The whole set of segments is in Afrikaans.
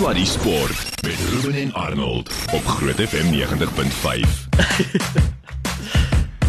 Sluddy Sport met Ruben en Arnold op Groot FM 90.5.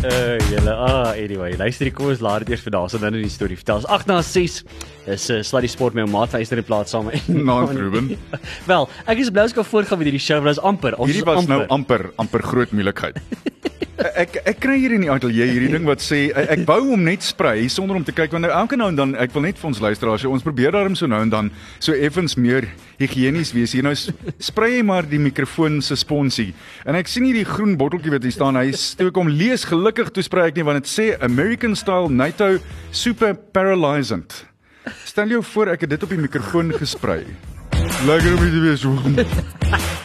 Uh julle ah anyway, luister die kom ons laat dit eers vandag so dan in die storie vertel. 8 na 6 is 'n uh, sluddy sport met 'n maat Esther in plaas saam met. Nou, Ruben. Wel, ek is bly as ek voortgaan met hierdie show, want dit is amper. Ons Hierdie is was amper. nou amper amper groot moeilikheid. ek ek kry hier in die ateljee hierdie ding wat sê ek, ek wou hom net sprei sonder om te kyk want nou elke nou en dan ek wil net vir ons luisteraars ons probeer daarom so nou en dan so effens meer higienies wees. Hier nou sprei jy maar die mikrofoon se sponsie. En ek sien hierdie groen botteltjie wat hier staan. Hy steek hom lees gelukkig toe sprei ek nie want dit sê American style NATO super paralyzant. Stel jou voor ek het dit op die mikrofoon gesprei. Lekker om dit te wees.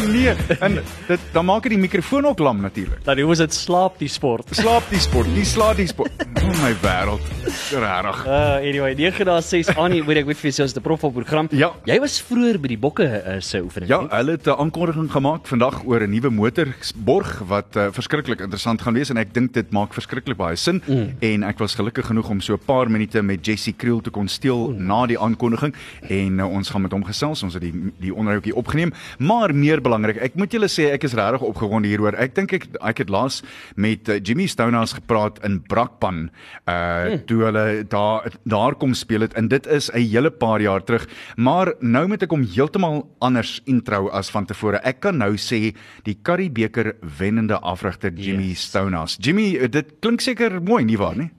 Ah, nee. En dit dan maak dit die mikrofoon ook lam natuurlik. Dan hoe is dit slaap die sport. Slaap die sport, nie slaap die sport. Oh my wêreld. Regtig. Uh anyway, 9 na 6 Annie, moet ek moet vir jou sê as 'n prof op program. Ja. Jy was vroeër by die bokke uh, se oefening. Ja, nie? hulle het 'n aankondiging gemaak vandag oor 'n nuwe motorborg wat uh, verskriklik interessant gaan wees en ek dink dit maak verskriklik baie sin mm. en ek was gelukkig genoeg om so 'n paar minute met Jessie Kriel te kon steel mm. na die aankondiging en uh, ons gaan met hom gesels. Ons het die die onderhoudjie opgeneem, maar meer belangrik, ek moet julle sê ek is regtig opgewonde hieroor. Ek dink ek ek het laas met uh, Jimmy Stonehouse gepraat in Brakpan uh mm. toe hulle daar daar kom speel het en dit is 'n hele paar jaar terug, maar nou moet ek hom heeltemal anders intro as van tevore. Ek kan nou sê die Currie beker wennende afrigter Jimmy yes. Stonehouse. Jimmy, uh, dit klink seker mooi nie waar nie?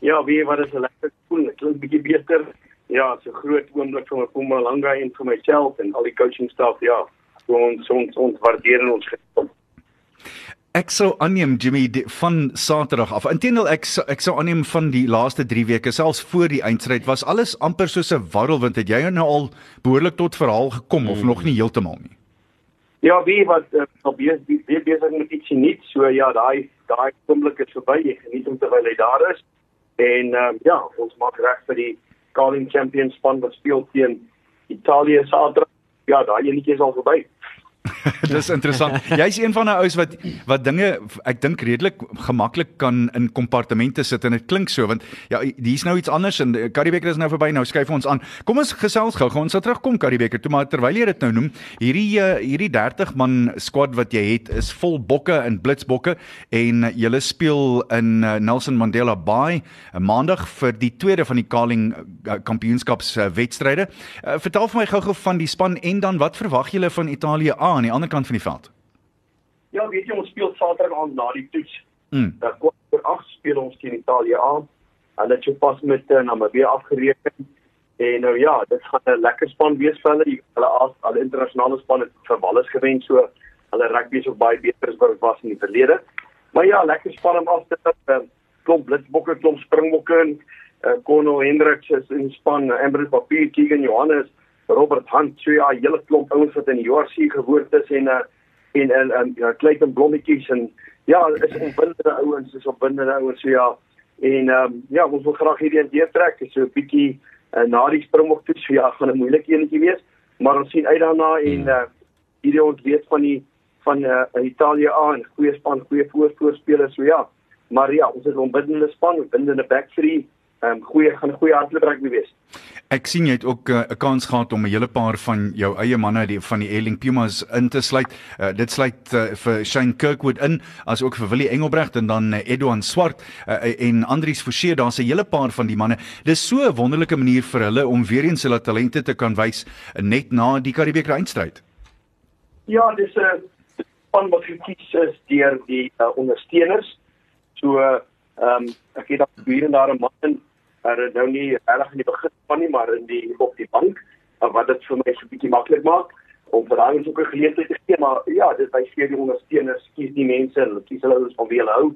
Ja, wie wat is 'n lekker gevoel. Dit klink bietjie beter. Ja, so groot oomblik vir Mpumalanga en vir myself en al die coaching staff. Ja, so ons ons ons waardeer en ons geniet. Ek sou aanneem Jimmy die, van Saterdag af. Inteendeel ek sou- ek sou aanneem van die laaste 3 weke selfs voor die eindstryd was alles amper soos 'n warrelwind. Het jy nou al behoorlik tot verhaal gekom mm. of nog nie heeltemal nie? Ja, wie wat uh, nog besig be, besig met iets nie. So ja, daai daai oomblik is verby. Jy geniet hom terwyl hy daar is. En ehm um, ja, ons maak reg vir die Carling Champions span wat speel teen Italië Saterdag. Ja, daai enetjie is al verby. Dis interessant. Jy's een van daai ouens wat wat dinge ek dink redelik gemaklik kan in kompartemente sit en dit klink so want ja hier's nou iets anders en Karibeker is nou verby nou skuif ons aan. Kom ons gesels gou. Ons sal terugkom Karibeker toe maar terwyl jy dit nou noem, hierdie uh, hierdie 30 man squad wat jy het is vol bokke en blitsbokke en julle speel in uh, Nelson Mandela Bay maandag vir die tweede van die Carling uh, kampioenskaps wedstryde. Vertel vir my gou-gou van die span en dan wat verwag julle van Italië A aan die ander kant van die veld? Ja, weet jy ons speel Saterdag aand na die toets. Mm. Dan kwart voor 8 speel ons teen Italië aan. Hulle het so pas met uh, Namibië afgereken. En nou ja, dit gaan 'n lekker span wees vir hulle. Hulle as al internasionale span het vir Wallis gewen, so hulle rugby is ook baie beter as wat dit was in die verlede. Maar ja, lekker span om af te sit. Uh, klomp blitsbokke, klomp springbokke en uh, Kono Hendriks is in span, Ambrose Papier, Keegan Johannes, Robert Hunt, so ja, 'n hele klomp ouens wat in die URC gewoond is en uh, en en en ja, Clayton Blommetjies en ja, is opwindende ouens, is opwindende ouens so ja. En ehm um, ja, ons wil graag hierdie een deurtrek, so 'n bietjie uh, na die springbok toe, so ja, gaan 'n moeilike enetjie wees, maar ons sien uit daarna en uh, hierdie ons weet van die van uh, Italië aan, goeie span, goeie voorvoorspelers, so ja. Maar ja, ons het 'n opwindende span, opwindende back three, um, goeie gaan 'n goeie hardloopbreek wees. Ek sien jy het ook uh, 'n kans gehad om 'n hele paar van jou eie manne die van die Erling Pumas in te sluit. Uh, dit sluit uh, vir Shane Kirkwood in, as ook vir Willie Engelbrecht en dan uh, Edouan Swart uh, en Andries Forsie. Daar's 'n hele paar van die manne. Dis so 'n wonderlike manier vir hulle om weer eens hulle talente te kan wys uh, net na die Karibeker eindstryd. Ja, dis 'n span wat gekies is deur die uh, ondersteuners. So ehm um, ek het dan hier en daar 'n man uh, nou nie reg in die begin van nie, maar in die op die bank uh, wat dit vir my so 'n bietjie maklik maak om vir daai ook 'n geleentheid te gee, maar ja, dit wys vir die ondersteuners kies die mense, hulle kies hulle ouens van wie hulle hou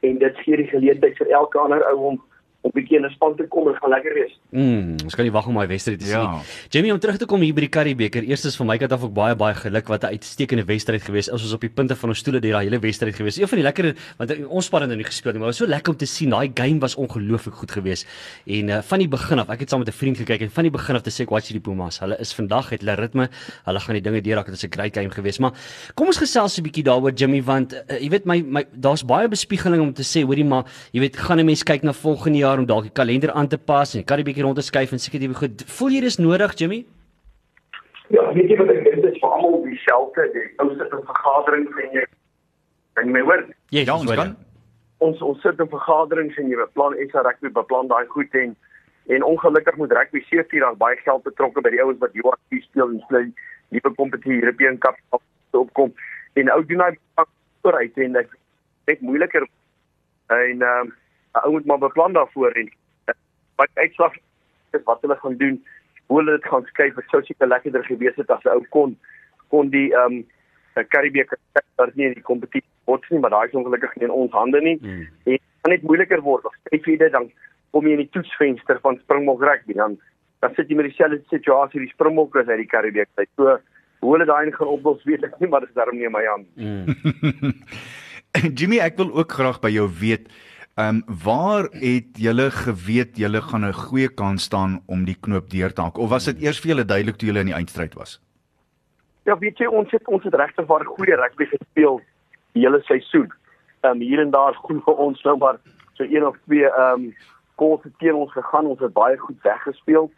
en dit gee die geleentheid vir elke ander ou om om bietjie in 'n span te kom en gaan lekker wees. Mm, ons kan nie wag om daai wedstryd te Ja. sien. Jamie om terug te kom hier by die Karibeker. Eerstens van my kant af ook baie baie geluk wat 'n uitstekende wedstryd gewees. Ons was op die punte van ons stoele deur daai hele wedstryd gewees. Een van die lekker want ons span het nou nie gespeel nie, maar dit was so lekker om te sien. Daai game was ongelooflik goed geweest. En uh, van die begin af, ek het saam met 'n vriend gekyk en van die begin af te sê ek watch die Pumas. Hulle is vandag het hulle ritme. Hulle gaan die dinge deurraak. Dit is 'n great game geweest. Maar kom ons gesels 'n bietjie daaroor Jimmy want uh, jy weet my, my daar's baie bespiegeling om te sê hoorie maar jy weet gaan 'n mens kyk na volgende jaar jaar om dalk die kalender aan te pas en die Karibeker rond te skuif en seker die goed. Voel jy dis nodig, Jimmy? Ja, weet jy wat ek dink dit is vir almal dieselfde, die ou sit in vergaderings en jy kan jy my hoor? Yes, Ja, ons hoor kan. Ons ons sit in vergaderings en jy beplan SA rugby beplan daai goed en en ongelukkig moet rugby seker daar baie geld betrokke by die ouens wat URC speel en hulle nuwe kompetisie European Cup opkom en ou doen hy vooruit en dit net moeiliker en ehm um, 'n ou moet maar beplan daarvoor en wat uitslag is wat hulle gaan doen. Hoe hulle dit gaan skuif dit sou seker lekkerder gewees het as 'n ou kon kon die ehm um, Karibeker daar nie in die kompetisie bots nie maar daai is ongelukkig nie in ons hande nie. Hmm. en gaan net moeiliker word. As jy dit dan kom jy in die toetsvenster van Springbok rugby dan dan sit jy met dieselfde situasie die Springbokke is uit die Karibeek tyd so hoe hulle daai gaan oplos weet ek nie maar dit is daarom nie in my hand Mm. Jimmy, ek wil ook graag by jou weet, ehm um, waar het julle geweet julle gaan 'n goeie kans staan om die knoop deur te haak of was dit eers vir julle duidelik toe julle in die eindstryd was? Ja, weet jy ons het ons het regtig waar goeie rugby gespeel die hele seisoen. Ehm um, hier en daar goed vir ons nou maar so een of twee ehm um, goals het teen ons gegaan. Ons het baie goed weggespeel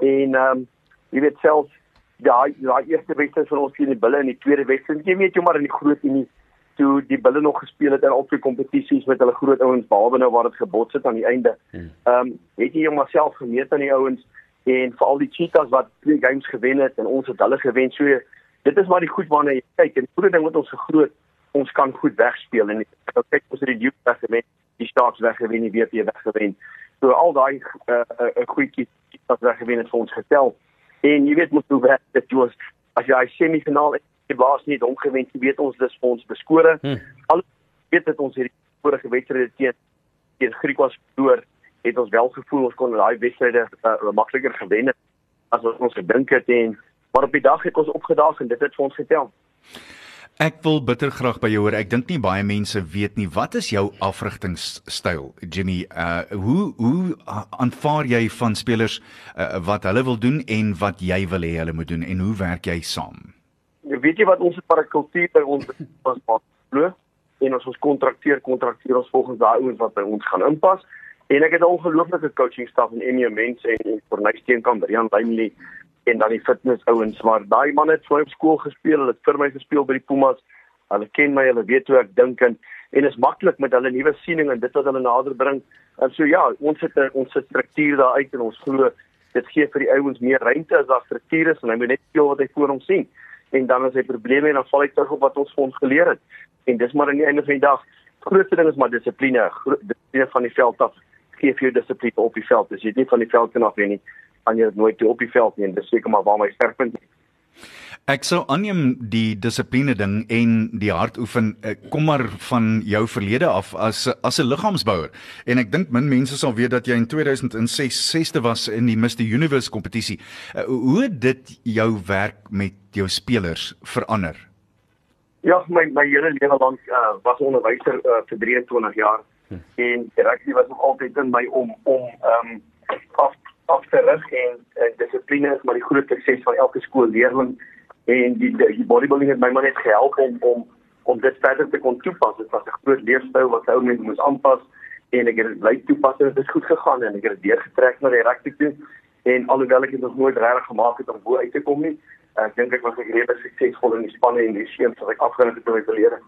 en ehm um, jy weet selfs ja, daai eerste wedstryd van ons teen die Bulle en die tweede wedstryd, jy weet jy maar in die groot unie toe die Bulle nog gespeel het in al twee kompetisies met hulle groot ouens behalwe nou waar dit gebots het aan die einde. Ehm um, het jy jou maar self gemeet aan die ouens en veral die Cheetahs wat twee games gewen het en ons het hulle gewen. So dit is maar die goed waarna jy kyk en goeie ding met ons gegroot ons kan goed wegspeel en nou kyk ons het die Duke weggewen, die Sharks weggewen, die WP weggewen. So al daai 'n uh, uh, uh, goedjies wat weggewen het vir ons getel. En jy weet mos hoe werk dit was as jy semifinaal die blaas nie hom gewen, jy weet ons dis ons beskore. Hmm. Al weet dit ons hierdie vorige wedstryde teen teen Griek was verloor, het ons wel gevoel ons kon daai wedstryde uh, makliker gewen het as wat ons gedink het en maar op die dag het ons opgedaag en dit het vir ons getel. Ek wil bitter graag by jou hoor. Ek dink nie baie mense weet nie wat is jou afrigtingstyl, Jimmy? Uh hoe hoe aanvaar jy van spelers uh, wat hulle wil doen en wat jy wil hê hulle moet doen en hoe werk jy saam? Weet jy wat ons parakultuur by ons was glo en ons ons kontrakteer kontrakteer ons volgens daai ouens wat by ons gaan inpas en ek het 'n ongelooflike coaching staf en Emmy mense en en Cornelis Steenkamp, Rian Lynley en dan die fitness ouens maar daai man het vir my op skool gespeel, hulle het vir my gespeel by die Pumas. Hulle ken my, hulle weet hoe ek dink en en is maklik met hulle nuwe siening en dit wat hulle nader bring. En so ja, ons het 'n ons het struktuur daar uit en ons glo dit gee vir die ouens meer ruimte as daar struktuur is en hy moet net speel wat hy voor hom sien en dan as hy probleme het dan val hy terug op wat ons vir ons geleer het. En dis maar aan die einde van die dag, grootste ding is maar dissipline, dissipline van die veld af. Gee vir jou dissipline op die veld. As jy dit nie van die veld kan af nie, kan jy nooit toe op die veld nie. En dis seker maar waar my sterkpunt is. Ek sou aanneem die dissipline ding en die hartoefen eh, kom maar van jou verlede af as as 'n liggaamsbouer. En ek dink min mense sal weet dat jy in 2006 sesde was in die Mr Universe kompetisie. Uh, hoe het dit jou werk met jou spelers verander? Ja, my my hele lewe lank uh, was onderwyser uh, vir 23 jaar hm. en rugby was nog altyd in my om om ehm um, af af te rig en uh, dissipline is maar die groot sukses van elke skoolleerling en die die bodybuilding het my maar net gehelp om om om dit verder te kon toepas. Dit was 'n groot leefstyl wat ou mense moes aanpas en ek het dit bly toepas en dit het goed gegaan en ek het dit deurgetrek na die rugby toe en alhoewel ek dit nog nooit regtig gemaak het om bo uit te kom nie, ek dink ek was ek redelik suksesvol in die spanne en die seuns wat ek afgeneem het in my verlede.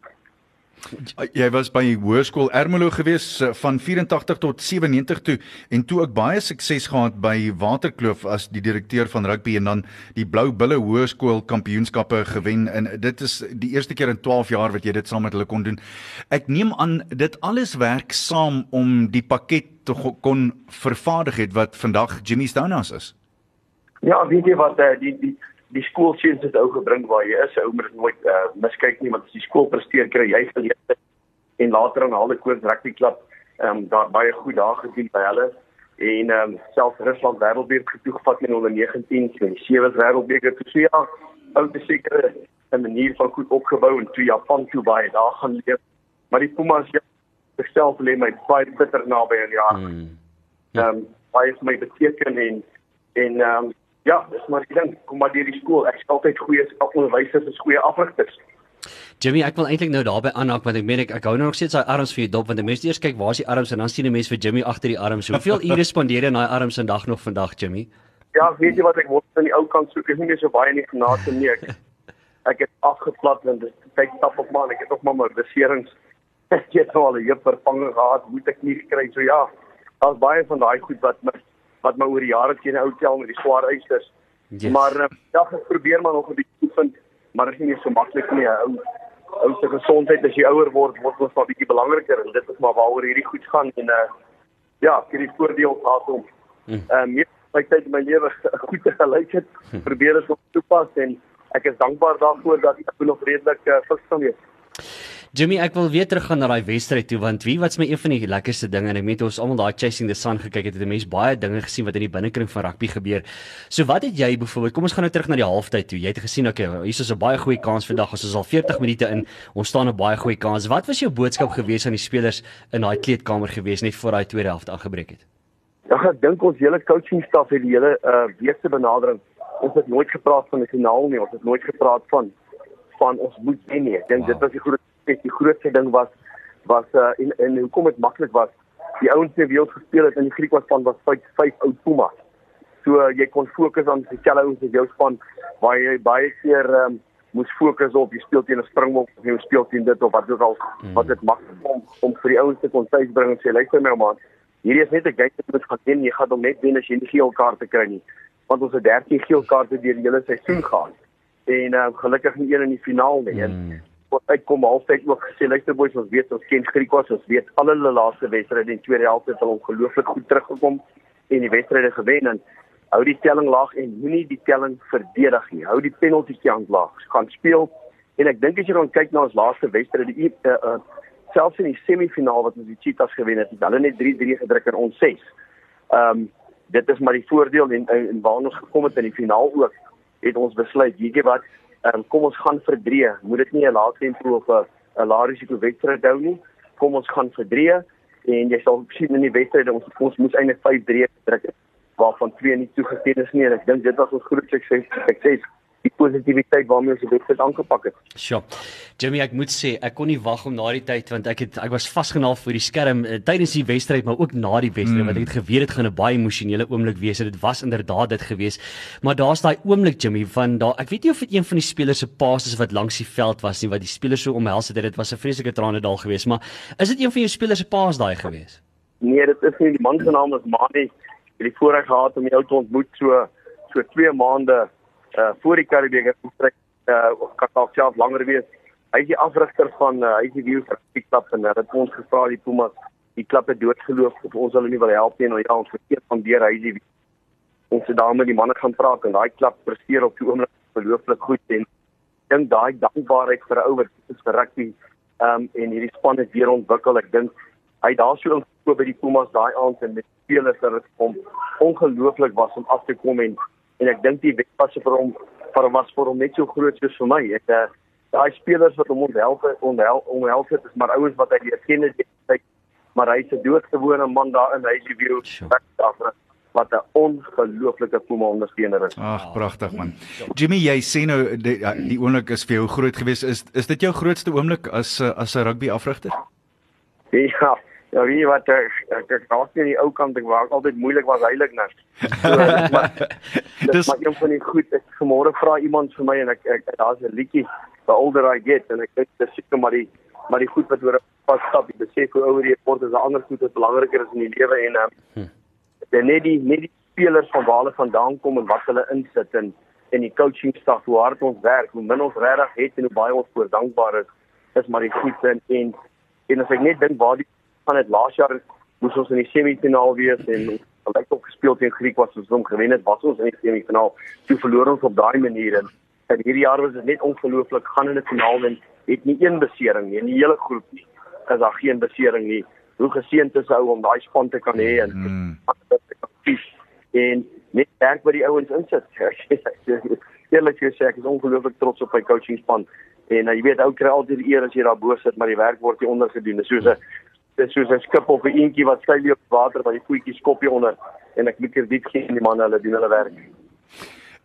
Jy was by Hoërskool Ermelo gewees eh, van 84 tot 97 toe en toe ook baie sukses gehad by Waterkloof as die direkteur van rugby en dan die Blou Bulle Hoërskool kampioenskappe gewen en dit is die eerste keer in 12 jaar wat jy dit saam met hulle kon doen. Ek neem aan dit alles werk saam om die pakket te kon vervaardig het wat vandag Jimmy Stonehouse is. Ja, weet jy wat uh, die die die skoolseuns het ou gebring waar jy is. Ou moet dit nooit uh, miskyk nie want as die skool presteer kry jy geleentheid en later aan Halle Koors Rugby Club ehm um, daar baie goed daar gedoen by hulle en ehm um, selfs Rusland Wêreldbeker toe gevat in onder 19 en sewe Wêreldbeker toe so ja, ou te seker 'n manier van goed opgebou en toe Japan toe baie daar gaan leef. Maar die Pumas ja, self lê my baie bitter naby aan die hart. Hmm. Ehm um, baie vir my beteken en en ehm um, ja, dis maar die ding, kom maar deur die skool. Ek is altyd goeie onderwysers en goeie afrigters. Jimmy, ek wil eintlik nou daarby aanhaak want ek meen ek, ek hou nou nog steeds daai arms vir jou dop want die mense eers kyk waar is die arms en dan sien 'n mens vir Jimmy agter die arms. Hoeveel ure spandeer jy in daai arms in dag nog vandag, Jimmy? Ja, weet jy wat ek word in die ou kant soek, is nie meer so baie in die genade nie. Ek, ek het afgeplat en dit kyk stap op man, ek het nog maar my beserings. Ek het nou al 'n heup vervanging gehad, moet ek nie kry so ja. Daar's baie van daai goed wat my wat my oor die jare teen ou tel met die swaar eisters. Yes. Maar uh, ja, ek probeer maar nog 'n bietjie vind, maar dit is nie so maklik nie. Ou ou se gesondheid as jy ouer word, word ons maar bietjie belangriker en dit is maar waaroor hierdie goed gaan en uh ja, ek het die voordeel gehad om ehm um, my tyd in my lewe goed te gelyk het, probeer dit op toepas en ek is dankbaar daarvoor dat ek nog redelik uh, fiks kan wees. Jimmy, ek wil weer teruggaan na daai wedstryd toe want wie wat's my een van die lekkerste dinge en ek weet ons almal daai chasing the sun gekyk het, het 'n mens baie dinge gesien wat in die binnekring van rugby gebeur. So wat het jy byvoorbeeld, kom ons gaan nou terug na die halftyd toe. Jy het gesien okay, hier is 'n baie goeie kans vandag. Ons is al 40 minute in. Ons staan 'n baie goeie kans. Wat was jou boodskap gewees aan die spelers in daai kleedkamer gewees net voor daai tweede helfte aangebreek het? Ja, ek dink ons hele coaching staf het die hele uh week se benadering. Ons het nooit gepraat van 'n finaal nie. Ons het nooit gepraat van van ons moet wen nie. Ek dink Wow. dit was die groot die grootste ding was was uh en en hoekom dit maklik was. Die ouens wat weer gespeel het in die Griekwas span was vyf vyf ou Pumas. So uh, jy kon fokus aan die selle ouens in jou span waar jy baie keer um, moes fokus op jy speel teen 'n Springbok of jy speel teen dit of wat ook al wat dit maklik om om vir die ouens te kon tuisbring en sê luister my man, hierdie is net 'n game wat ons gaan wen, jy gaan hom net wen as jy nie geel kaarte kry nie. Want ons het 13 geel kaarte deur die hele seisoen gehad. En uh, gelukkig nie een in die finaal nie. En Mm. Wat uitkom halftyd ook gesê luister boys ons weet ons ken Griekwas ons weet al hulle laaste wedstryde in die tweede helfte het hulle ongelooflik goed teruggekom en die wedstryde gewen en hou die telling laag en moenie die telling verdedig nie. Hou die penalty kant laag. Gaan speel. En ek dink as jy dan kyk na ons laaste wedstryde die uh, uh, selfs in die semifinaal wat ons die Cheetahs gewen het het hulle net 3-3 gedruk en ons 6 ehm um, dit is maar die voordeel en en, en waar ons gekom het in die finaal ook het ons besluit weet jy wat um, kom ons gaan vir 3 moet dit nie 'n lae tempo of 'n 'n lae risiko wedstryd hou nie. Kom ons gaan vir 3 en jy sal sien in die wedstryde ons ons moes eintlik 5-3 druk waarvan twee nie toegeken is nie. En ek dink dit was ons groot sukses sukses die positiwiteit waarmee ons die wedstryd aangepak het Sjoe. Jimmy, ek moet sê ek kon nie wag om na die tyd want ek het ek was vasgenaal voor die skerm uh, tydens die wedstryd maar ook na die wedstryd mm. want ek het geweet dit gaan 'n baie emosionele oomblik wees en dit was inderdaad dit gewees. Maar daar's daai oomblik Jimmy van daar ek weet nie of dit een van die spelers se paas is wat langs die veld was nie wat die spelers so omhels het dit was 'n vreeslike tranendal geweest maar is dit een van jou spelers se paas daai geweest? Nee, dit is nie die man se naam is Mani. Ek het die voorreg gehad om die ou te ontmoet so so 2 maande uh voor die Karibeker vertrek uh of kan dalk self langer wees. Hy is die afrigter van uh, hy is die wiel vir die klub en hulle het ons gevra die Pumas die klub het doodgeloof of ons hulle nie wil help nie en nou ja ons verkeer van deur hy is die ons het daarmee die manne gaan praat en daai klub presteer op die oomblik verlooflik goed en dink daai dankbaarheid vir 'n ou wat is vir rugby um en hierdie span het weer ontwikkel ek dink hy daar so ingekoop by die Pumas daai aand en met spelers dat dit hom ongelooflik was om af te kom en en ek dink die wetpasse vir hom vir was vir hom net so groot soos vir my ek uh, daai spelers wat hom onthel onthel onthel het is maar ouens wat hy leer ken het hy maar hy's 'n doodgewone man daar in hy is die weer Sjoe. wat 'n ongelooflike Puma ondersteuner is Ag, pragtig man. Jimmy, jy sê nou die, ja, die oomblik is vir jou groot geweest. Is is dit jou grootste oomblik as uh, as 'n rugby afrigter? Ja, ja, weet jy wat ek ek ek raak nie die ou kant ek waar ek altyd moeilik was heilig nou. So, maar dis maar een van die goed. Ek vanmôre vra iemand vir my en ek, ek daar's 'n liedjie the older I get en ek dink dis seker maar die maar die goed wat oor 'n pad stap, die besef hoe ouer jy word, is 'n ander goed wat belangriker is in die lewe en um, hm. net die net die spelers van waar hulle vandaan kom en wat hulle insit en en die coaching staf hoe hard ons werk, hoe min ons regtig het en hoe baie ons voor dankbaar is, is maar die goed en en, en as ek net dink waar die van dit laas jaar moes ons in die semifinaal wees en gelyk op gespeel teen Griek was ons hom gewen het, was ons in die semifinaal. Toe verloor ons op daai manier en en hierdie jaar was dit net ongelooflik gaan in die finaal en het nie een besering nie in die hele groep nie. Is daar geen besering nie. Hoe geseënd is ou om daai span te kan hê en Mm. en net werk wat die ouens insit. Eerlik gesê ek is ongelooflik trots op my coachingspan en uh, jy weet ou kry altyd eer as jy daar bo sit maar die werk word nie ondergedoen. Dis soos 'n dis soos 'n skip op 'n eentjie wat skuil op water waar die voetjies skop hier onder en ek moet krediet gee aan die manne hulle doen hulle werk.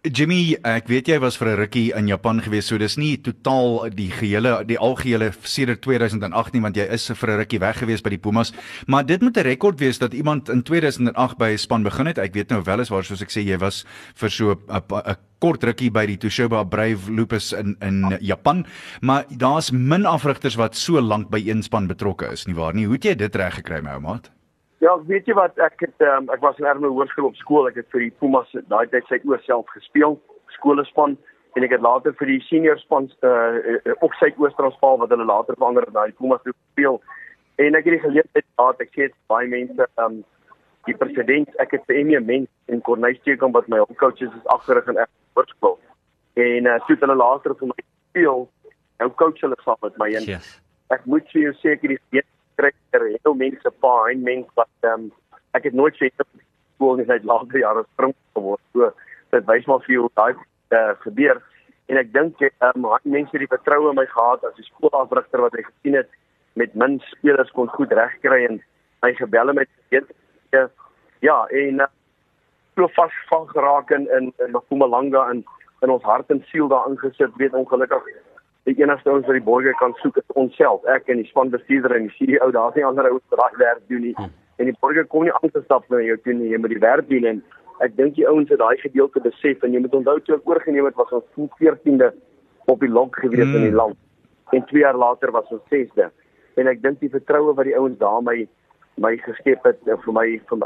Jimmy, ek weet jy was vir 'n rukkie in Japan gewees, so dis nie totaal die gehele die algehele sedert 2008 nie want jy is vir 'n rukkie weg gewees by die Pumas, maar dit moet 'n rekord wees dat iemand in 2008 by 'n span begin het. Ek weet nou wel is waar soos ek sê jy was vir so 'n kort rukkie by die Toshiba Brave Lupus in in Japan, maar daar's min afrigters wat so lank by een span betrokke is nie waar nie. Hoe het jy dit reg gekry my ou maat? Ja, weet jy wat ek het um, ek was in Ermelo Hoërskool op skool. Ek het vir die Pumas daai tyd oor self gespeel, skoolspan en ek het later vir die senior span uh op sy Oos-Transvaal wat hulle later verander het na die Pumas toe gespeel. En ek het die geleentheid gehad, ek sê baie mense um die president, ek het vir Emmy Mens en Corneille wat my coaches is agterig in Hoërskool. En uh toe hulle later vir my speel, nou coach hulle saam met my en yes. ek moet vir jou sê ek het die kry er heel mense pa en mense wat ehm um, ek het nooit sê skool nie uit later jare spring geword. So dit wys maar vir hoe daai uh, gebeur. En ek dink ehm um, mense het die vertroue in my gehad as 'n skoolafrigter wat hy gesien het met min spelers kon goed regkry en hy gebelle met ja en uh, so vas van geraak in in, in Mpumalanga en in ons hart en siel daar ingesit. Weet ongelukkig die enigste ouens wat die borgers kan soek is onsself, ek en die spanbestuurder en die CEO, daar's nie ander ouens wat daai werk doen nie. Hmm. En die borgers kom nie aan te stap na jou toe nie, jy moet die werk doen en ek dink die ouens het daai gedeelte besef en jy moet onthou toe ek oorgeneem het was ons 14de op die lok gewees hmm. in die hmm. land. En 2 jaar later was ons 6de. En ek dink die vertroue wat die ouens daarmee my geskep het vir my van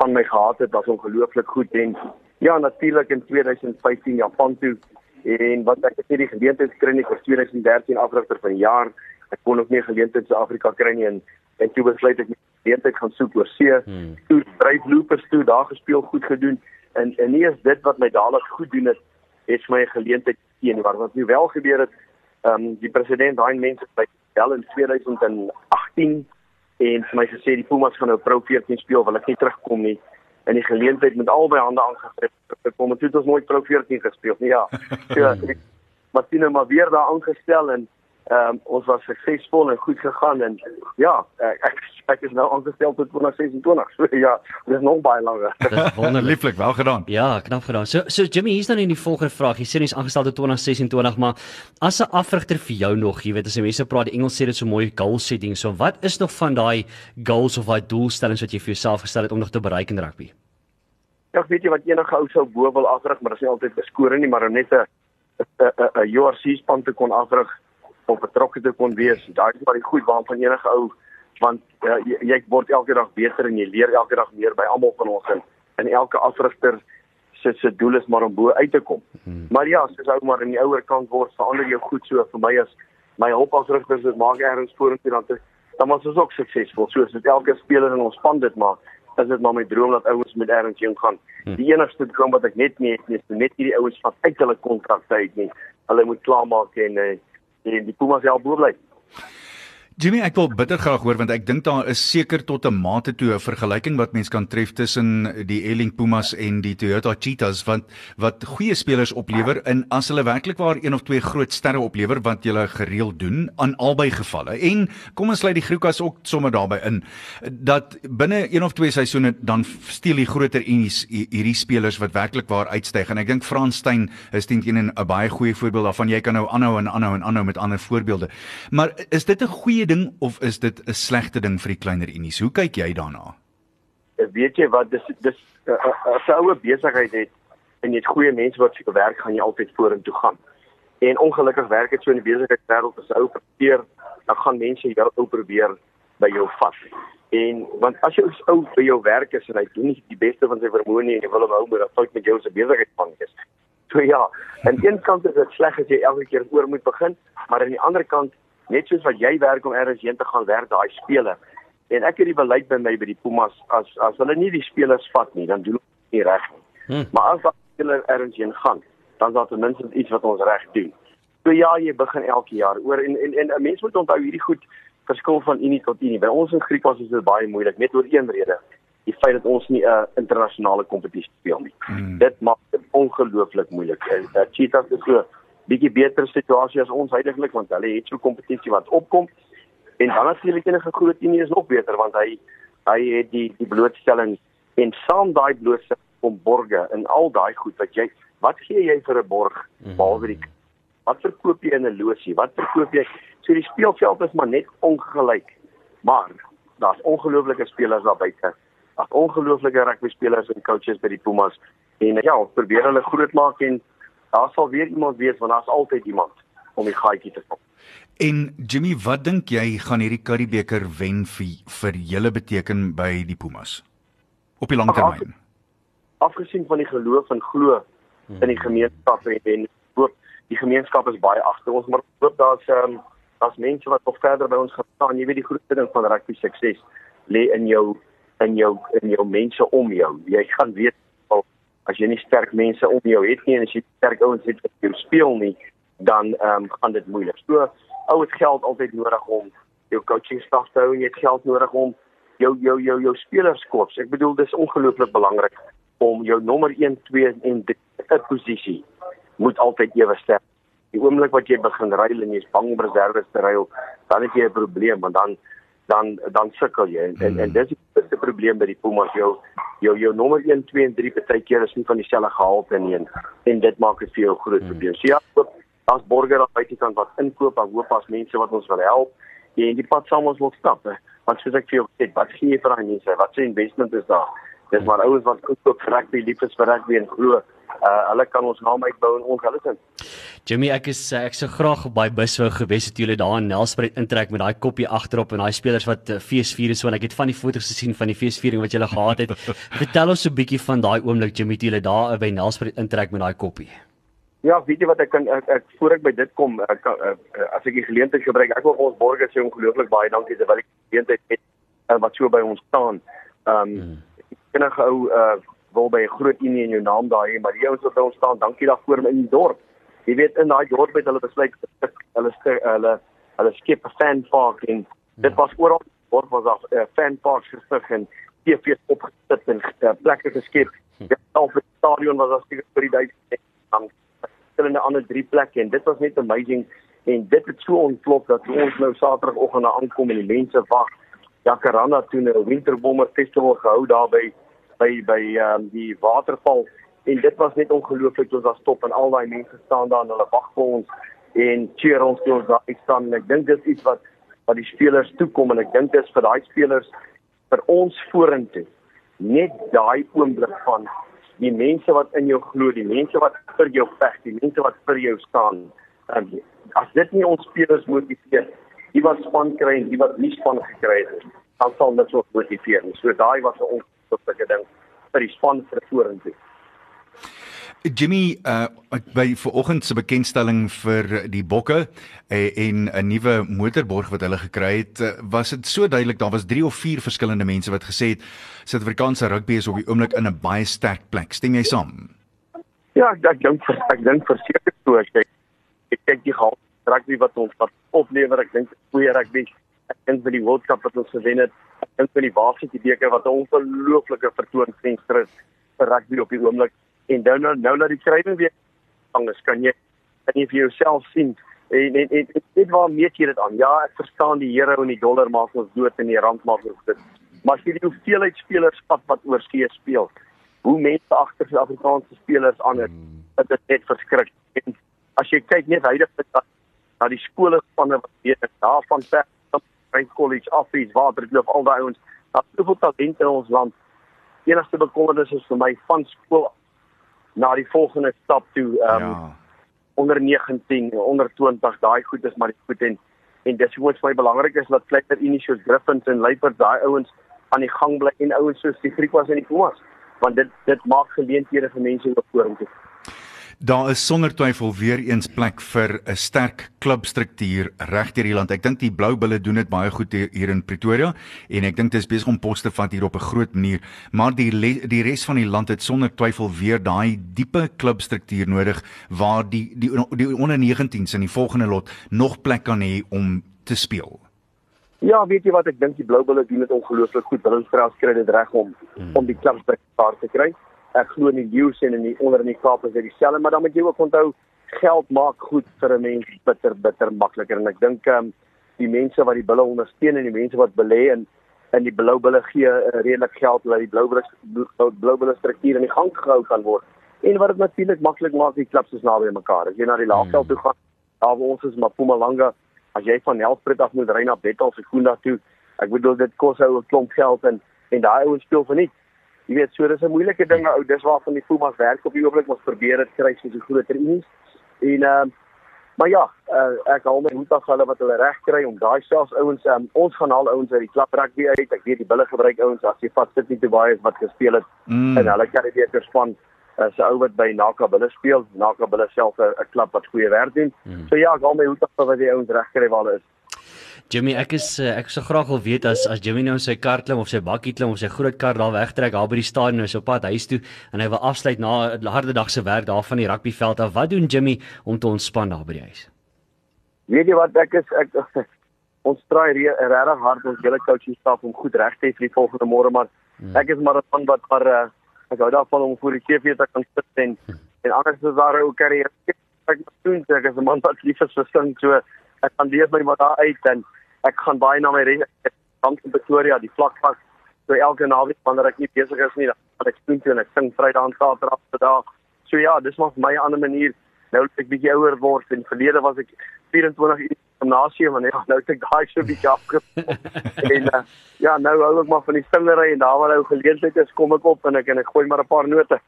van my gehad het was ongelooflik goed en ja natuurlik in 2015 Japan toe en wat ek het nie die geleentheid gekry nie vir 2013 afrigter van die jaar. Ek kon ook nie geleentheid in Suid-Afrika kry nie en en toe besluit ek net geleentheid gaan soek oor see. Hmm. Toe dryf loopers toe daar gespeel goed gedoen en en nie is dit wat my dadelik goed doen het het my geleentheid teen wat wat nie wel gebeur het. Ehm um, die president daai mense by wel in 2018 en vir my gesê die Pumas gaan nou Pro 14 speel, wil ek nie terugkom nie in die geleentheid met albei hande aangegryp. Ek kom toe ons nooit Pro 14 gespeel nie. Ja. So Martine maar weer daar aangestel en ehm um, ons was suksesvol en goed gegaan en ja, ek ek is nou aangestel tot 2026. So ja, dit is nog baie langer. Dis wonderliklik, wel gedaan. Ja, knap gedaan. So so Jimmy, hier's dan in die volgende vraag. Jy sê jy's aangestel tot 2026, maar as 'n afrigter vir jou nog, jy weet as mense praat, die Engels sê dit so mooi goal setting. So wat is nog van daai goals of daai doelstellings wat jy vir jouself gestel het om nog te bereik in rugby? Ja, weet jy wat enige ou sou bo wil afrig, maar dit is nie altyd beskore nie, maar net 'n 'n 'n URC span te kon afrig of betrokke te kon wees. Daai is maar die goed waarvan enige ou want uh, jy, jy word elke dag beter en jy leer elke dag meer by almal van ons en, en elke afrigter se se doel is maar om bo uit te kom. Hmm. Maar ja, soos ou maar in die ouer kant word verander jou goed so vir my as my hulpafrigters dit maak ergens vorentoe dan dan was ons ook suksesvol. Soos dit elke speler in ons span dit maak is dit maar my droom dat ouens met erns heen gaan. Hmm. Die enigste droom wat ek net nie het nie, is net hierdie ouens wat uit hulle kontrakte uit nie. Hulle moet klaarmaak en eh die, die Pumas self bo bly. Jimmy, ek wil bitter graag hoor want ek dink daar is seker tot 'n mate toe 'n vergelyking wat mens kan tref tussen die Eling Pumas en die Toyota Cheetahs want wat goeie spelers oplewer en as hulle werklik waar een of twee groot sterre oplewer wat jy gereeld doen aan albei gevalle. En kom ons sluit die Griquas ook sommer daarbey in dat binne een of twee seisoene dan steel die groter unies hierdie spelers wat werklik waar uitstyg en ek dink Frans Steyn is teen teen 'n baie goeie voorbeeld daarvan. Jy kan nou aanhou en aanhou en aanhou met ander voorbeelde. Maar is dit 'n goeie ding of is dit 'n slegte ding vir die kleiner unies? Hoe kyk jy daarna? Weet jy wat dis dis uh, uh, as 'n ouer besigheid het en jy het goeie mense wat vir jou werk, gaan jy altyd vorentoe gaan. En ongelukkig werk dit so in die besigheidswêreld as ou presteer, dan gaan mense jou ou probeer by jou vas. En want as jy ou by jou werk is en hy doen nie die beste van sy vermoë nie en jy wil hom hou maar dan fout met jou se besigheidsplan is. So ja, aan een kant is dit sleg as jy elke keer oor moet begin, maar aan die ander kant net soos wat jy werk om eers heen te gaan werk daai speler. En ek het die beleid by my by die Pumas as as hulle nie die spelers vat nie, dan doen hulle nie reg nie. Hmm. Maar as daai speler eers heen gaan, dan is daar ten minste iets wat ons reg doen. So ja, jy begin elke jaar oor en en en 'n mens moet onthou hierdie goed verskil van unie tot unie. By ons in Griekwas is dit baie moeilik net oor een rede. Die feit dat ons nie 'n uh, internasionale kompetisie speel nie. Hmm. Dit maak dit ongelooflik moeilik. Uh, Cheetahs is so bietjie beter situasie as ons heidaglik want hulle het so kompetisie wat opkom. En dan natuurlik enige groot unie is nog beter want hy hy het die die blootstelling en saam daai blootstelling om borge en al daai goed wat jy wat gee jy vir 'n borg behalwe die wat verkoop jy in 'n losie? Wat verkoop jy? So die speelveld is maar net ongelyk. Maar daar's ongelooflike spelers daar buite. Daar's ongelooflike rugby spelers en coaches by die Pumas en ja, ons probeer hulle grootmaak en daar sal weer iemand wees want daar's altyd iemand om die gaatjie te vul. En Jimmy, wat dink jy gaan hierdie Currybeeker wen vir vir julle beteken by die Pumas? Op die lang termyn. Afgesien van die geloof en glo in die gemeenskap en, en hoop die gemeenskap is baie agter ons, maar hoop daar's ehm um, daar's mense wat nog verder by ons gaan staan. Jy weet die grootste ding van rugby sukses lê in jou in jou in jou mense om jou. Jy gaan weet as jy nie sterk mense om jou het nie en as jy sterk ouens het wat jou speel nie, dan ehm um, gaan dit moeilik. So ou het geld altyd nodig om jou coaching staf te hou en jy het geld nodig om jou jou jou jou spelerskops. Ek bedoel dis ongelooflik belangrik om jou nommer 1, 2 en 3 posisie moet altyd ewe sterk. Die oomblik wat jy begin ruil en jy's bang om reserves te ruil, dan het jy 'n probleem want dan dan dan sukkel jy en, en en dis die grootste probleem by die Pumas jou jou jou nommer 1, 2 en 3 baie keer is nie van dieselfde gehalte nie en, en dit maak dit vir jou groot probleem. So ja, hoop as borger daar buitekant wat inkoop, dan hoop as mense wat ons wil help en die pad saam ons wil stap. He. Want soos ek vir jou gesê, wat gee jy vir daai mense? Wat se investment is daar? Dis maar ouens wat koop vir rugby, lief is vir rugby en glo uh hulle kan ons naam uitbou en ons hulle sien. Jimmy, ek is ek sou graag op baie bus wou gewees het julle daar in Nelspruit intrek met daai koppie agterop en daai spelers wat uh, feesvier is want ek het van die foto's gesien van die feesviering wat julle gehad het. Vertel ons 'n bietjie van daai oomblik Jimmy toe julle daar by Nelspruit intrek met daai koppie. Ja, weet jy wat ek kan ek, ek voor ek by dit kom, ek, ek, as ek die geleentheid gebruik, ek wil ons borgers sê ongelooflik baie dankie terwyl ek die geleentheid het wat so by ons staan. Ehm um, hmm. enige ou uh wil by 'n groot unie in jou naam daai, maar die ouens wat by ons staan, dankie daarvoor in die dorp. Jy weet in daai dorp het hulle besluit hulle hulle hulle skep 'n fan park en dit was oral word was daar 'n uh, fan park gestig en TV's opgesit en uh, plekke geskep. Die halfe stadion was as vir die duisend dan verskillende ander drie plekke en dit was net amazing en dit het so ontplop dat ons nou Saterdagoggend aankom en die mense wag. Jacaranda toe 'n winterbommer festival gehou daar by by by um, die waterval. En dit was net ongelooflik ons was stop en al daai mense staan daar en hulle wag vir ons en cheer ons toe ons daar staan. En ek dink dis iets wat wat die spelers toekom en ek dink dit is vir daai spelers vir ons vorentoe net daai oomblik van die mense wat in jou glo die mense wat vir jou veg die mense wat vir jou staan. Um, as dit nie ons spelers motiveer die wat span kry en die wat nie span gekry het dan sal dit ook motiveer so daai was 'n ongelooflike ding vir die span vir vorentoe Jimmy uh by vanoggend se bekendstelling vir die bokke uh, en 'n nuwe motorborg wat hulle gekry het, uh, was dit so duidelik daar was 3 of 4 verskillende mense wat gesê het Suid-Afrikaanse rugby is op die oomblik in 'n baie sterk plek. Stem jy saam? Ja, ek dink ek dink verseker so as jy ek kyk die gehalte rugby wat ons wat oplewer, ek dink goeie rugby. Ek dink vir die World Cup wat ons gewen het, ek dink vir die Varsity beker wat 'n ongelooflike vertoonvenster is vir rugby op die oomblik. En nou nou nou dat die skrywing weer anders kan jy kan jy vir jouself sien. En en en dit waar meet jy dit aan? Ja ek verstaan die euro en die dollar maak ons dood en die rand maak ons dit maar as jy die hoeveelheid spelers vat wat oor see speel hoe mense agter die Afrikaanse spelers aan het hmm. dit is net verskrik. En as jy kyk net heidaglik na die skole spanne wat weet daarvan ver by college dit loop al daai ons daar soveel talente in ons land enigste bekommernis is vir my van skool na die volgende stap toe ehm um, ja. onder 19 onder 20 daai goed is maar die goed en en dis hoe ons baie belangrik is dat kleiner initials Griffins en Leipers daai ouens aan die gang bly en ouens soos die Griekwas en die Pumas want dit dit maak geleenthede vir mense om vorentoe Daar is sonder twyfel weer eens plek vir 'n sterk klubstruktuur regdeur die land. Ek dink die Blou Bulle doen dit baie goed hier in Pretoria en ek dink dit is besig om pos te vat hier op 'n groot manier, maar die die res van die land het sonder twyfel weer daai diepe klubstruktuur nodig waar die die die onder 19s in die volgende lot nog plek kan hê om te speel. Ja, weet jy wat ek dink die Blou Bulle doen dit ongelooflik goed. Hulle kry dit reg om hmm. om die klubstruktuur te kry ek glo in die leeu's en in die onder in die Kaap is dit dieselfde, maar dan moet jy ook onthou geld maak goed vir 'n mens bitter bitter makliker en ek dink ehm um, die mense wat die bulle ondersteun en die mense wat belê in en die blou bulle gee uh, redelik geld dat die blou bulle blou bulle struktuur in die gang gehou kan word. En wat dit natuurlik maklik maak die klubs is naby mekaar. As jy na die laagveld toe gaan, daar waar ons is Mpumalanga, as jy van Nelspruit af moet ry na Bethal se Koenda toe, ek bedoel dit kos ou 'n klomp geld en en daai ouens speel vir niks. Jy weet, so dis 'n moeilike ding ou, dis waarvan die Pumas werk op die oomblik ons probeer dit kry soos die groter unies. En ehm uh, maar ja, uh, ek hou my hoed af hulle wat hulle reg kry om daai selfs ouens um, ons gaan al ouens uit die klap rugby uit. Ek weet die bulle gebruik ouens as jy vat sit nie te baie wat gespeel het mm. en hulle kan dit weer span as 'n ou wat by Naka Bulle speel, Naka Bulle self 'n klub wat goeie werk doen. Mm. So ja, ek hou my hoed af wat die ouens reg kry waar hulle is. Jimmy, ek is eh, ek sou graag wil weet as as Jimmy nou sy kar klim of sy bakkie klim of sy groot kar daar wegtrek daar by die stadion is op pad huis toe en hy wil afsluit na 'n harde dag se werk daar van die rugbyveld af. Wat doen Jimmy om te ontspan daar by die huis? Weet jy wat ek is ek ons try regtig hard ons hele coaching staf om goed reg te hê vir die volgende môre maar hmm. ek is maar 'n man wat maar uh, ek hou daarvan om voor die TV te kan sit en en anders is daar ook carrière ek doen ek is 'n man wat lief is vir sing so ek gaan leef my maar daar uit en ek gaan baie na my kamp in Pretoria die vlak vas so elke naweek wanneer ek nie besig is nie dan ek doen toe en ek sing Vrydag en Saterdag se dag. So ja dis maar vir my 'n ander manier. Nou ek bietjie ouer word en verlede was ek 24 uur gimnasium en ja, nou het ek daai so bietjie afgekom. en uh, ja, nou hou ek maar van die singery en daar waar nou geleentheid is, kom ek op en ek en ek gooi maar 'n paar note.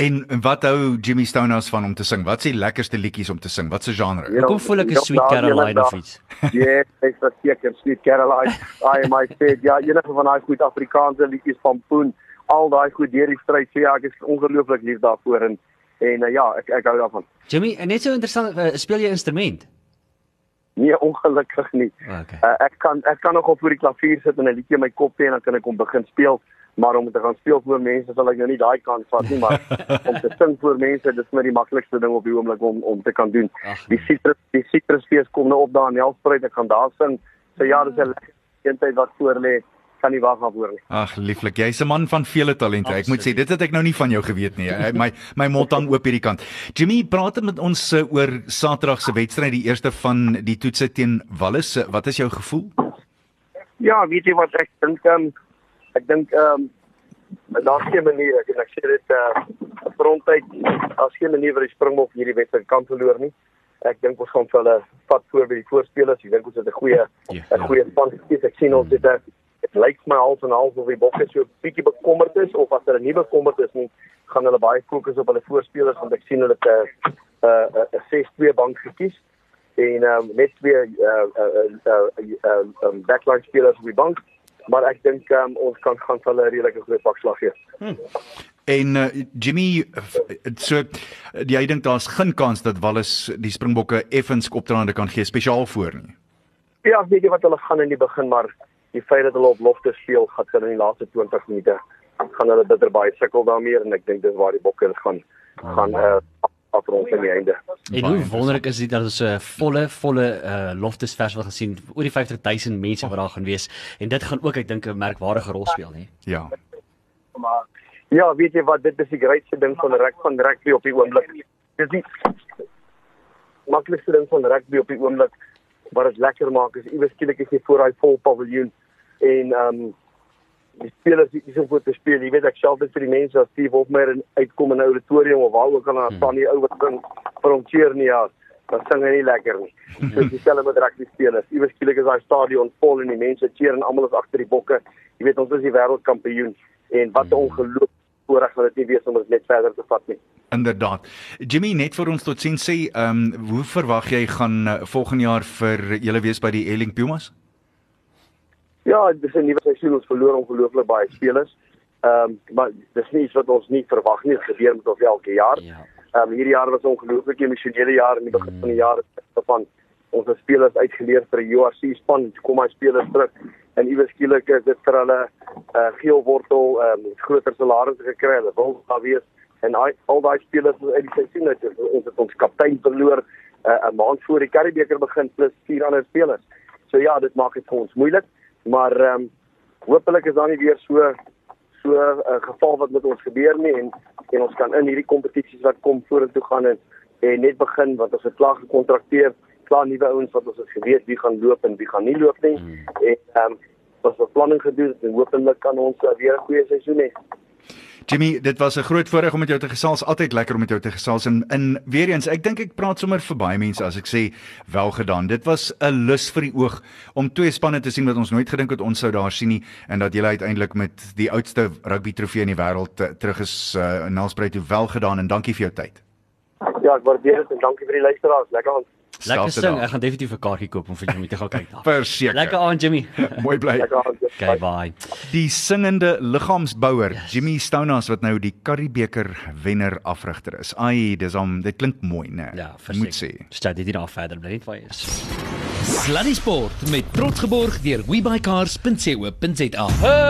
En wat hou Jimmy Stonehouse van om te sing? Wat is die lekkerste liedjies om te sing? Wat se genre? Ek kom voel ek 'n Sweet Caroline of iets. Ja, ek sê seker Sweet Caroline. I my said, ja, enige van daai goed Afrikaanse liedjies van Poen, al daai goed deur die stryd. So ja, ek is ongelooflik lief daarvoor en en uh, ja, ek ek hou daarvan. Jimmy, net so interessant, uh, speel jy instrument? Nee, ongelukkig nie. Okay. Uh, ek kan ek kan nog op voor die klavier sit en 'n liedjie in my kop hê en dan kan ek hom begin speel, maar om te gaan speel voor mense sal ek nou nie daai kans vat nie, maar om te sing voor mense, dis net die maklikste ding op die oomblik om om te kan doen. Ach, die citrus die citrusfees kom nou op daar in Helspruit, ek gaan daar sing. So ja, dis 'n lekker eentheid wat voor lê kan nie wag daarvoor nie. Ag, lieflik, jy's 'n man van vele talente. Absoluut. Ek moet sê dit het ek nou nie van jou geweet nie. My my mond hang oop hierdie kant. Jimmy, praat met ons uh, oor Saterdag se wedstryd, die eerste van die toetse teen Wallis. Wat is jou gevoel? Ja, weet jy wat ek dink? Um, ek dink ehm um, daar's geen manier ek, ek sê dit uh fronttyd as geen manier vir die Springbok hierdie wedstryd kan verloor nie. Ek dink ons gaan vir hulle vat voor by die voorspelers. Ek dink ons het 'n goeie 'n ja, ja. goeie span gekies. Ek sien ons het 'n dit lyk my half en half of die bokke so bietjie bekommerd is of as hulle nie bekommerd is nie, gaan hulle baie fokus op hulle voorspelers want ek sien hulle het 'n 'n 'n 6-2 bank gekies en um, net twee uh uh uh um backline spelers op die bank maar ek dink um, ons kan gaan hulle 'n redelike groot pakslag gee. Hmm. En uh, Jimmy so jy dink daar's geen kans dat Wallis die Springbokke effens opdraande kan gee spesiaal voor nie. Ja, ek weet wat hulle gaan in die begin maar die feit dat hulle op lofte speel gaan hulle in die laaste 20 minute gaan hulle bitter baie sukkel daarmee en ek dink dis waar die bokke gaan gaan uh, afrond in die einde. En hoe wonderlik is dit dat ons 'n uh, volle volle uh, loftesfestival gesien oor die 50000 mense wat daar gaan wees en dit gaan ook ek dink 'n merkwaardige rol speel nê. Ja. Maar ja, weet jy wat dit is die grootste ding van reg van rugby op die oomblik. Dis die maklikste ding van rugby op die oomblik wat dit lekker maak is iewes skielik as jy voor daai vol paviljoen en ehm um, die spelers wat hier voor te speel, jy weet ek self dit vir die mense as Steve Hofmeyer in uitkom in 'n auditorium of waar ook al dan staan die ou wat hom cheer nie ja, dan sing hy nie lekker nie. So dieselfde met rugby spelers. Iewers skielik is daai stadion vol en die mense cheer en almal is agter die bokke. Jy weet ons is die wêreldkampioen en wat 'n ongeloof voorreg wat dit nie wees om ons net verder te vat nie. Inderdaad. Jimmy net vir ons tot sien sê, ehm um, hoe verwag jy gaan uh, volgende jaar vir julle wees by die Elling Pumas? Ja, dis 'n nuwe seisoen ons verloor ongelooflik baie spelers. Ehm um, maar dis nie iets wat ons nie verwag nie gebeur met ons elke jaar. Ja. Ehm um, hierdie jaar was 'n ongelooflik emosionele jaar in die begin mm. van die jaar van ons spelers uitgeleer vir 'n URC span kom hy spelers terug en iewers skielik is dit vir hulle uh, eh, geel wortel ehm um, groter salarisse gekry. Hulle wil daar wees en al, al daai spelers uit die seisoen het ons het ons kaptein verloor uh, 'n maand voor die Karibeker begin plus vier ander spelers. So ja, dit maak dit vir ons moeilik maar ehm um, hopelik is daar nie weer so so 'n uh, geval wat met ons gebeur nie en en ons kan in hierdie kompetisies wat kom vorentoe gaan en en net begin wat ons het klaar gekontrakteer, klaar nuwe ouens wat ons het geweet wie gaan loop en wie gaan nie loop nie. Hmm. En ehm um, was beplanning gedoen en hopelik kan ons uh, weer 'n goeie seisoen hê. Jimmy, dit was 'n groot voorreg om met jou te gesels. Altyd lekker om met jou te gesels en in weer eens, ek dink ek praat sommer vir baie mense as ek sê wel gedaan. Dit was 'n lus vir die oog om twee spanne te sien wat ons nooit gedink het ons sou daar sien nie en dat julle uiteindelik met die oudste rugby trofee in die wêreld uh, terug is uh, in Nelspruit. Wel gedaan en dankie vir jou tyd. Ja, ek waardeer dit en dankie vir die luisteraars. Lekker aan. Lekker sing. Ek gaan definitief 'n kaartjie koop om vir Jimmy te gaan kyk. daar. Verseker. Lekker aan Jimmy. Mooi bly. Okay, bye. Die singende liggaamsbouer yes. Jimmy Stonas wat nou die Currybeeker wenner afrigter is. Ai, dis hom, dit klink mooi, né? Ja, moet sê. Stel dit hier af verder bly net waar jy is. Sluddy Sport met trots geborg deur webycars.co.za.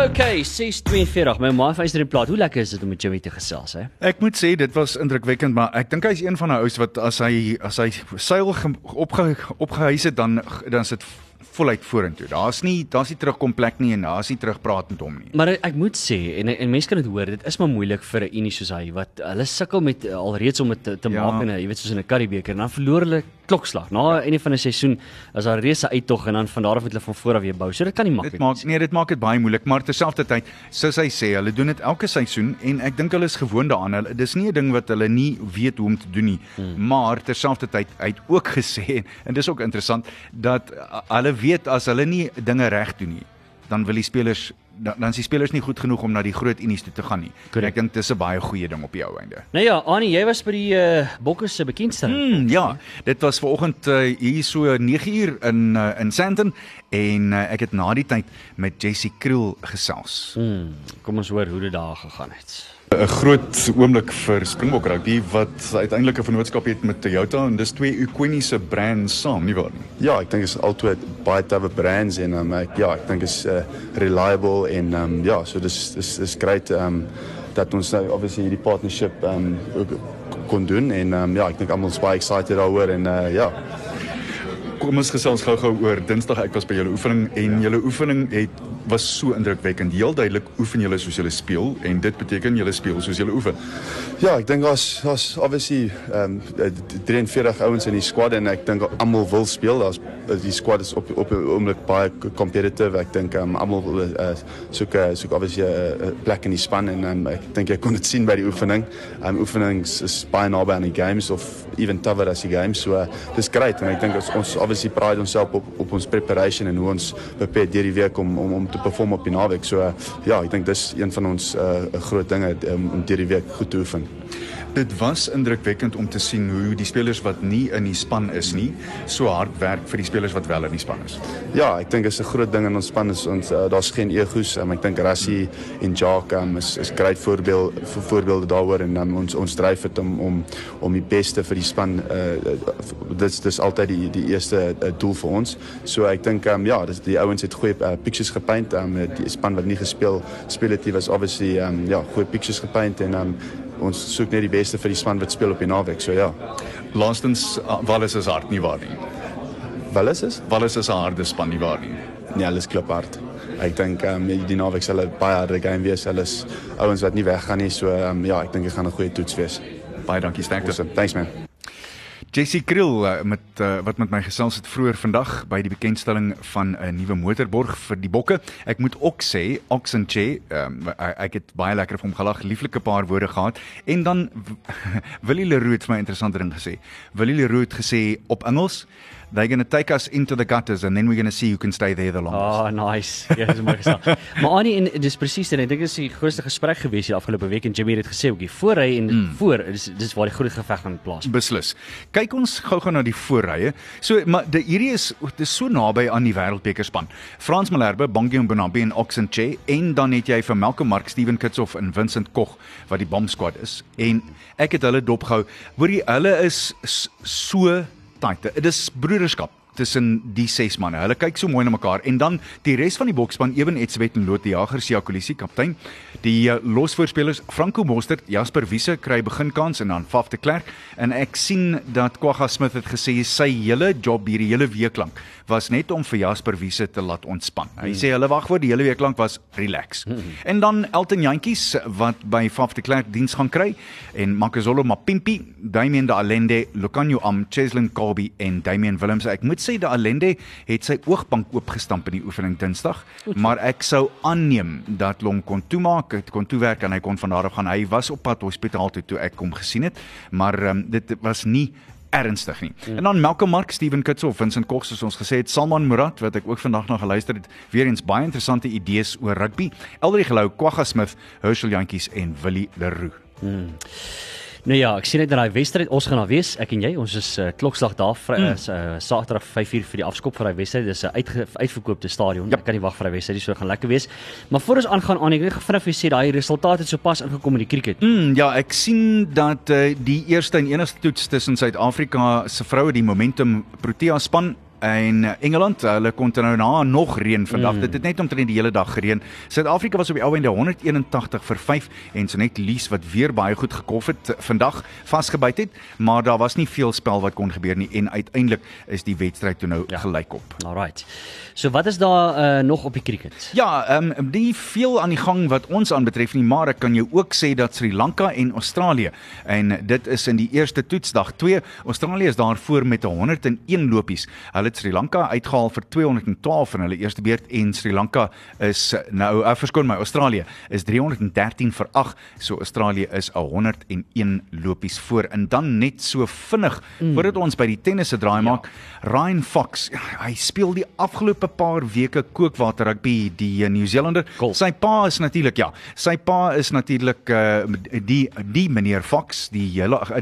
Okay, 6:42. My ma vyster in plaas. Hoe lekker is dit om met Jimmy te gesels, hè? Ek moet sê dit was indrukwekkend, maar ek dink hy's een van daai ouens wat as hy as hy seil ge- opge, opgehuis het dan dan is dit voluit vorentoe. Daar's nie daar's nie terugkom plek nie en daar's nie terugpraat met hom nie. Maar ek, moet sê en en mense kan dit hoor, dit is maar moeilik vir 'n unie soos hy wat hulle sukkel met uh, alreeds om dit te, te Ja. maak in 'n jy weet soos in 'n Currybeker en dan verloor hulle klokslag. Na einde van 'n seisoen is daar reuse uittog en dan van daar af moet hulle van voor af weer bou. So dit kan nie maklik Dit maak nee, dit maak dit baie moeilik, maar terselfdertyd, soos hy sê, hulle doen dit elke seisoen en ek dink hulle is gewoond daaraan. Hulle dis nie 'n ding wat hulle nie weet hoe om te doen nie. Hmm. Maar terselfdertyd hy het ook gesê en dis ook interessant dat hulle weet as hulle nie dinge reg doen nie, dan wil die spelers dan, dan is die spelers nie goed genoeg om na die groot unies toe te gaan nie. Correct. Ek dink dis 'n baie goeie ding op die ou einde. Nou ja, Annie, jy was by die uh, Bokke se bekendstelling. Mm, ja, dit was vanoggend uh, hier so 9uur in uh, in Sandton en uh, ek het na die tyd met Jessie Kriel gesels. Hmm, kom ons hoor hoe dit daar gegaan het. 'n groot oomblik vir Springbok rugby wat uiteindelik 'n vennootskap het met Toyota en dis twee Equiniese brands saam, nie waar nie? Ja, ek dink is altyd baie tawe brands en um, ek ja, ek dink is uh, reliable en um, ja, so dis dis dis great um dat ons nou obviously hierdie partnership um ook kon doen en um, ja, ek dink almal is baie excited daaroor en uh, ja, Kom ons gesels gou-gou oor Dinsdag ek was by julle oefening en julle oefening het was so indrukwekkend. Heel duidelik oefen julle soos julle speel en dit beteken julle speel soos julle oefen. Ja, ek dink daar's daar's obviously ehm um, 43 ouens in die squad en ek dink almal wil speel. Daar's die squad is op op 'n oomblik baie competitive. Ek dink um, almal wil uh, soek uh, soek obviously 'n uh, plek in die span en um, ek dink jy kon dit sien by die oefening. Ehm um, oefenings is baie naby aan die games of even tougher as die games. So uh, dis great en ek dink ons obviously pride onsself op op ons preparation en hoe ons prepare deur die week om om om te perform op die naweek. So uh, ja, ek dink dis een van ons uh, groot dinge um, om deur die week goed te oefen. Dit was indrukwekkend om te sien hoe die spelers wat nie in die span is nie, so hard werk vir die spelers wat wel in die span is. Ja, ek dink is 'n groot ding in ons span is ons uh, daar's geen egos. Um, ek dink Rassie en Jacques um, is is groot voorbeeld voor, voorbeelde daaroor en um, ons ons dryf dit om om om die beste vir die span uh, dis dis altyd die die eerste uh, doel vir ons. So ek dink um, ja, dis die ouens het goeie uh, pictures gepaint. Um, die span wat nie gespeel speel het, was obviously um, ja, goeie pictures gepaint en um, ons soek net die beste vir die span wat speel op die naweek. So ja. Laastens uh, Wallis is hard nie waar nie. Wallis is Wallis is 'n harde span nie waar nie. Nee, hulle is kliphard. Ek dink ehm um, die naweek sal 'n baie harde game wees. Hulle is ouens wat nie weggaan nie. So ehm um, ja, ek dink dit gaan 'n goeie toets wees. Baie dankie sterkte. Awesome. Thanks man. Jessie Kriel uh, met uh, wat met my gesels het vroeër vandag by die bekendstelling van 'n nuwe motorborg vir die bokke. Ek moet ook sê Oxenche, um, ek het baie lekker vir hom gelag, lieflike paar woorde gehad en dan Willie Leroux het vir my interessante ding gesê. Willie Leroux het gesê op Engels They're going to take us into the gutters and then we're going to see who can stay there the longest. Ah, oh, nice. Ja, dis maar gesê. maar Annie en dis presies en ek dink dit is die grootste gesprek gewees hier afgelope week en Jimmy het dit gesê ook hier voor hy en mm. voor dis dis waar die groot geveg gaan plaas. Beslis. Kyk ons gou-gou na die voorrye. So maar die hierdie is dis so naby aan die wêreldbekerspan. Frans Malherbe, Bongie Mbonambi en Oxenche en dan het jy vir Malcolm Mark, Steven Kitshoff en Vincent Koch wat die bomb squad is. En ek het hulle dopgehou. Hoorie, hulle is so tight. Dit is broederskap tussen die ses manne. Hulle kyk so mooi na mekaar en dan die res van die bokspan Eben Etzebeth en Lotte Jager, Sia Kolisi kaptein. Die uh, losvoorspelers Franco Mostert, Jasper Wiese kry beginkans en dan Faf de Klerk en ek sien dat Kwagga Smith het gesê sy hele job hierdie hele week lank was net om vir Jasper Wiese te laat ontspan. Hy sê hulle wagwoord die hele week lank was relax. En dan Elton Jantjies wat by Faf de Klerk diens gaan kry en Makazolo Mapimpi, Damian de Allende, Lucanio Am, Cheslin Kobe en Damian Willems. Ek moet sê dat Allende het sy oogbank oopgestamp in die oefening Dinsdag, maar ek sou aanneem dat Long kon toemaak, kon toewerk en hy kon van daar af gaan. Hy was op pad hospitaal toe toe ek hom gesien het, maar um, dit was nie ernstig nie. Mm. En dan Malcolm Mark, Steven Kitsoff, Vincent Cox soos ons gesê het, Salman Murat wat ek ook vandag nog geluister het, weer eens baie interessante idees oor rugby. Elderie Gelou, Kwagga Smith, Herschel Jantjies en Willie Leroux. Hmm. Nou ja, ek sien net dat daai wedstryd ons gaan daar wees, ek en jy, ons is uh, klokslag daar vry, mm. uh, Saterdag 5uur vir die afskop vir daai wedstryd. Dis 'n uitge, uitverkoopte stadion. Yep. Ek kan nie wag vir daai wedstryd, dit sou gaan lekker wees. Maar voor ons aangaan aan, ek wil vinnig vir sê daai resultate het sopas ingekom in die cricket. Mm, ja, ek sien dat uh, die eerste en enigste toets tussen Suid-Afrika se vroue die Momentum Protea span en Engeland, hulle kon nou na nog reën vandag. Mm. Dit het net omtrent die hele dag gereën. Suid-Afrika was op die ou einde 181 vir 5 en so net Lies wat weer baie goed gekof het vandag vasgebyt het, maar daar was nie veel spel wat kon gebeur nie en uiteindelik is die wedstryd toe nou ja. gelykop. Alright. So wat is daar uh, nog op die cricket? Ja, ehm um, die veel aan die gang wat ons aanbetref nie, maar ek kan jou ook sê dat Sri Lanka en Australië en dit is in die eerste toetsdag 2. Australië is daar voor met 101 lopies. Hulle het Sri Lanka uitgehaal vir 212 in hulle eerste beurt en Sri Lanka is nou uh, verskoon my Australië is 313 vir 8. So Australië is 101 lopies voor en dan net so vinnig mm. voordat ons by die tennis se draai maak. Ja. Ryan Fox, hy speel die afgelope paar weke kookwater rugby die Nieu-Seelander. Cool. Sy pa is natuurlik ja, sy pa is natuurlik uh, die die meneer Fox, die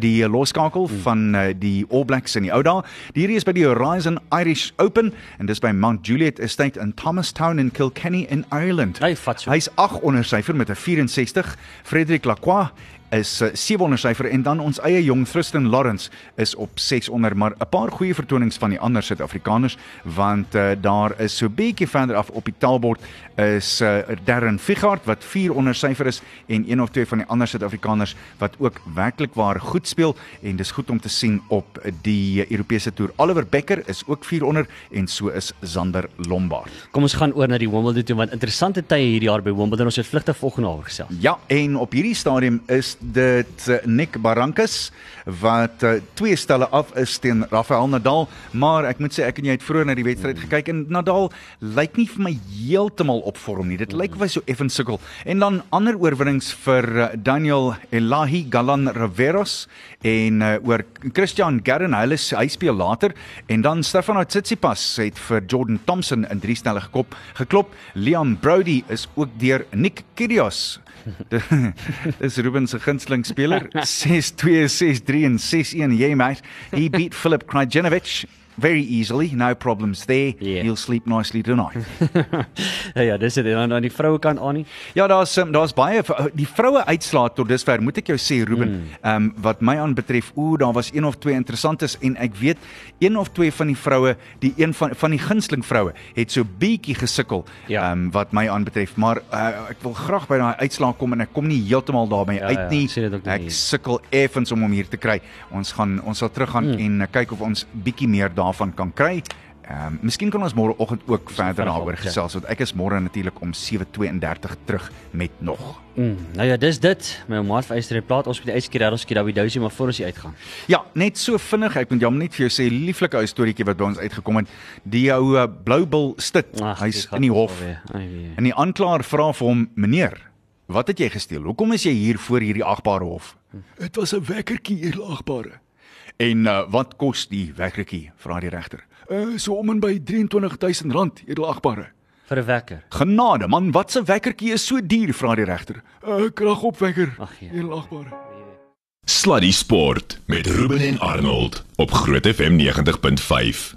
die loskakel mm. van uh, die All Blacks in die ou dae. Hierdie is by die Horizon Irish Open en dis by Mount Juliet Estate in Thomastown in Kilkenny in Ireland. Hy vat so. Hy's 8 onder syfer met 'n 64. Frederik Lacroix is 700 syfer en dan ons eie jong Tristan Lawrence is op 600 maar 'n paar goeie vertonings van die ander Suid-Afrikaners want uh, daar is so bietjie verder af op die taalbord is uh, Darren Figart wat 400 syfer is en een of twee van die ander Suid-Afrikaners wat ook werklik waar goed speel en dis goed om te sien op die Europese toer. Oliver Becker is ook 400 en so is Zander Lombard. Kom ons gaan oor na die Wimbledon toe want interessante tye hierdie jaar by Wimbledon. Ons het vlugtig volgende jaar gesels. Ja, en op hierdie stadium is dit uh, Nick Barrancas wat uh, twee stelle af is teen Rafael Nadal, maar ek moet sê ek en jy het vroeër na die wedstryd mm. gekyk en Nadal lyk nie vir my heeltemal op vorm nie. Dit mm. lyk of hy so effens sukkel. En dan ander oorwinnings vir uh, Daniel Elahi Galan Riveros en uh, oor Christian Garin, hy, hy speel later en dan Stefano Tsitsipas het vir Jordan Thompson in drie stelle gekop geklop. Liam Brody is ook deur Nick Kyrgios Dis Ruben se gunsteling speler. 6-2 6-3 en 6-1 yeah mate he beat Philip Krajinovic very easily no problems there yeah. you'll sleep nicely tonight ja ja dis dit dan aan die vroue kant aan nie ja daar's um, daar's baie die vroue uitslaa tot dusver moet ek jou sê Ruben mm. um, wat my aan betref o daar was een of twee interessantes en ek weet een of twee van die vroue die een van van die gunsteling vroue het so bietjie gesukkel ja. um, wat my aan betref maar uh, ek wil graag by daai uitslaa kom en ek kom nie heeltemal daarby ja, uit nie ja, ek sukkel effens om hom hier te kry ons gaan ons sal teruggaan mm. en uh, kyk of ons bietjie meer daarvan kan kry. Ehm um, miskien kan ons môre oggend ook verder daaroor ja. gesels want ek is môre natuurlik om 7:32 terug met nog. Mm, nou ja, dis dit. My maat vir Eyster plaat ons met die yskie daar ons skiet daar by Dousie maar voor ons uitgaan. Ja, net so vinnig. Ek moet jammer net vir jou sê lieflike ou storieetjie wat by ons uitgekom het. Die ou uh, Bloubil stit. Hy's in die hof. En die aanklaer vra vir hom: "Meneer, wat het jy gesteel? Hoekom is jy hier voor hierdie agbare hof?" Dit was 'n wekkertjie hier agbare. En uh, wat kos die wekkertjie? Vra die regter. Uh so om en by R23000 edelagbare. Vir 'n wekker. Genade man, wat 'n wekkertjie is so duur? Vra die regter. 'n uh, Kragopwekker. Edelagbare. Sluddy Sport met Ruben en Arnold op Groot FM 90.5.